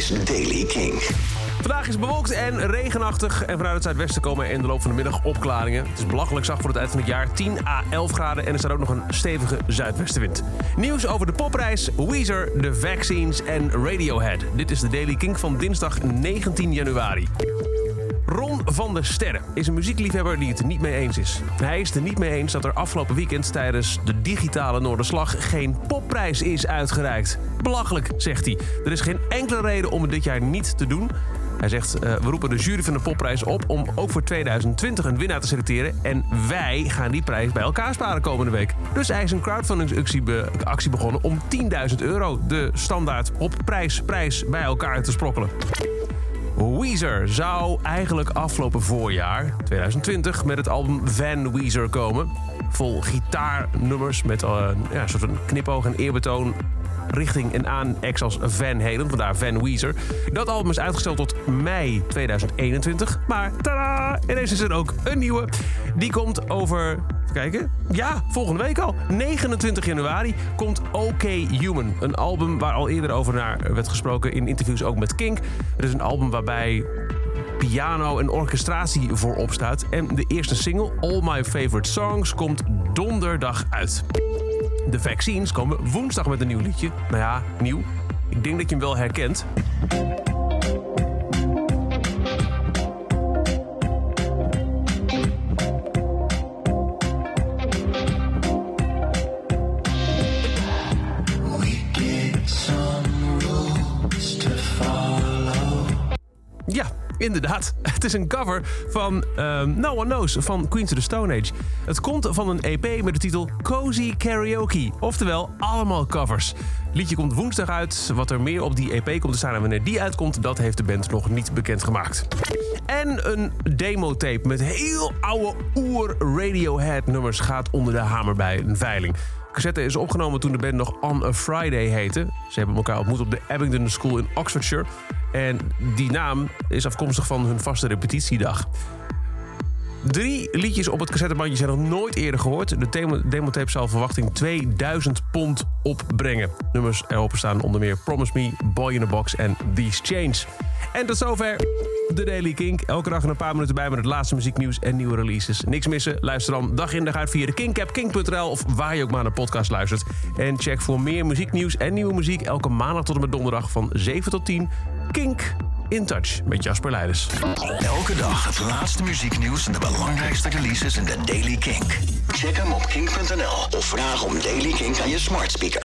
is Daily King. Vandaag is bewolkt en regenachtig. En vanuit het zuidwesten komen in de loop van de middag opklaringen. Het is belachelijk zacht voor het eind van het jaar. 10 à 11 graden en er staat ook nog een stevige zuidwestenwind. Nieuws over de popprijs, Weezer, de vaccines en Radiohead. Dit is de Daily King van dinsdag 19 januari. Ron van der Sterren is een muziekliefhebber die het er niet mee eens is. Hij is er niet mee eens dat er afgelopen weekend tijdens de digitale Noorderslag geen popprijs is uitgereikt. Belachelijk, zegt hij. Er is geen enkele reden om het dit jaar niet te doen. Hij zegt, uh, we roepen de jury van de popprijs op om ook voor 2020 een winnaar te selecteren. En wij gaan die prijs bij elkaar sparen komende week. Dus hij is een crowdfundingsactie be actie begonnen om 10.000 euro de standaard popprijs prijs bij elkaar te sprokkelen. Weezer zou eigenlijk afgelopen voorjaar, 2020, met het album Van Weezer komen. Vol gitaarnummers met uh, ja, een soort van knipoog en eerbetoon richting en aan ex als Van Halen, vandaar Van Weezer. Dat album is uitgesteld tot mei 2021. Maar tada! Ineens is er ook een nieuwe. Die komt over kijken. Ja, volgende week al. 29 januari komt OK Human. Een album waar al eerder over naar werd gesproken in interviews ook met Kink. Het is een album waarbij piano en orchestratie voorop staat. En de eerste single, All My Favorite Songs, komt donderdag uit. De Vaccines komen woensdag met een nieuw liedje. Nou ja, nieuw. Ik denk dat je hem wel herkent. Ja, inderdaad. Het is een cover van um, No One Knows van Queens of the Stone Age. Het komt van een EP met de titel Cozy Karaoke. Oftewel, allemaal covers. Liedje komt woensdag uit. Wat er meer op die EP komt te staan en wanneer die uitkomt... dat heeft de band nog niet bekendgemaakt. En een demotape met heel oude oer Radiohead nummers... gaat onder de hamer bij een veiling. Cassette is opgenomen toen de band nog On a Friday heette. Ze hebben elkaar ontmoet op de Abingdon School in Oxfordshire. En die naam is afkomstig van hun vaste repetitiedag. Drie liedjes op het cassettebandje zijn nog nooit eerder gehoord. De demotape zal verwachting 2000 pond opbrengen. Nummers erop staan onder meer Promise Me, Boy in a Box en These Chains. En tot zover de Daily Kink. Elke dag een paar minuten bij met het laatste muzieknieuws en nieuwe releases. Niks missen? Luister dan dag in dag uit via de kink.nl of waar je ook maar naar podcast luistert. En check voor meer muzieknieuws en nieuwe muziek elke maandag tot en met donderdag van 7 tot 10. Kink in Touch met Jasper Leiders. Elke dag het laatste muzieknieuws en de belangrijkste releases in de Daily Kink. Check hem op kink.nl of vraag om Daily Kink aan je smart speaker.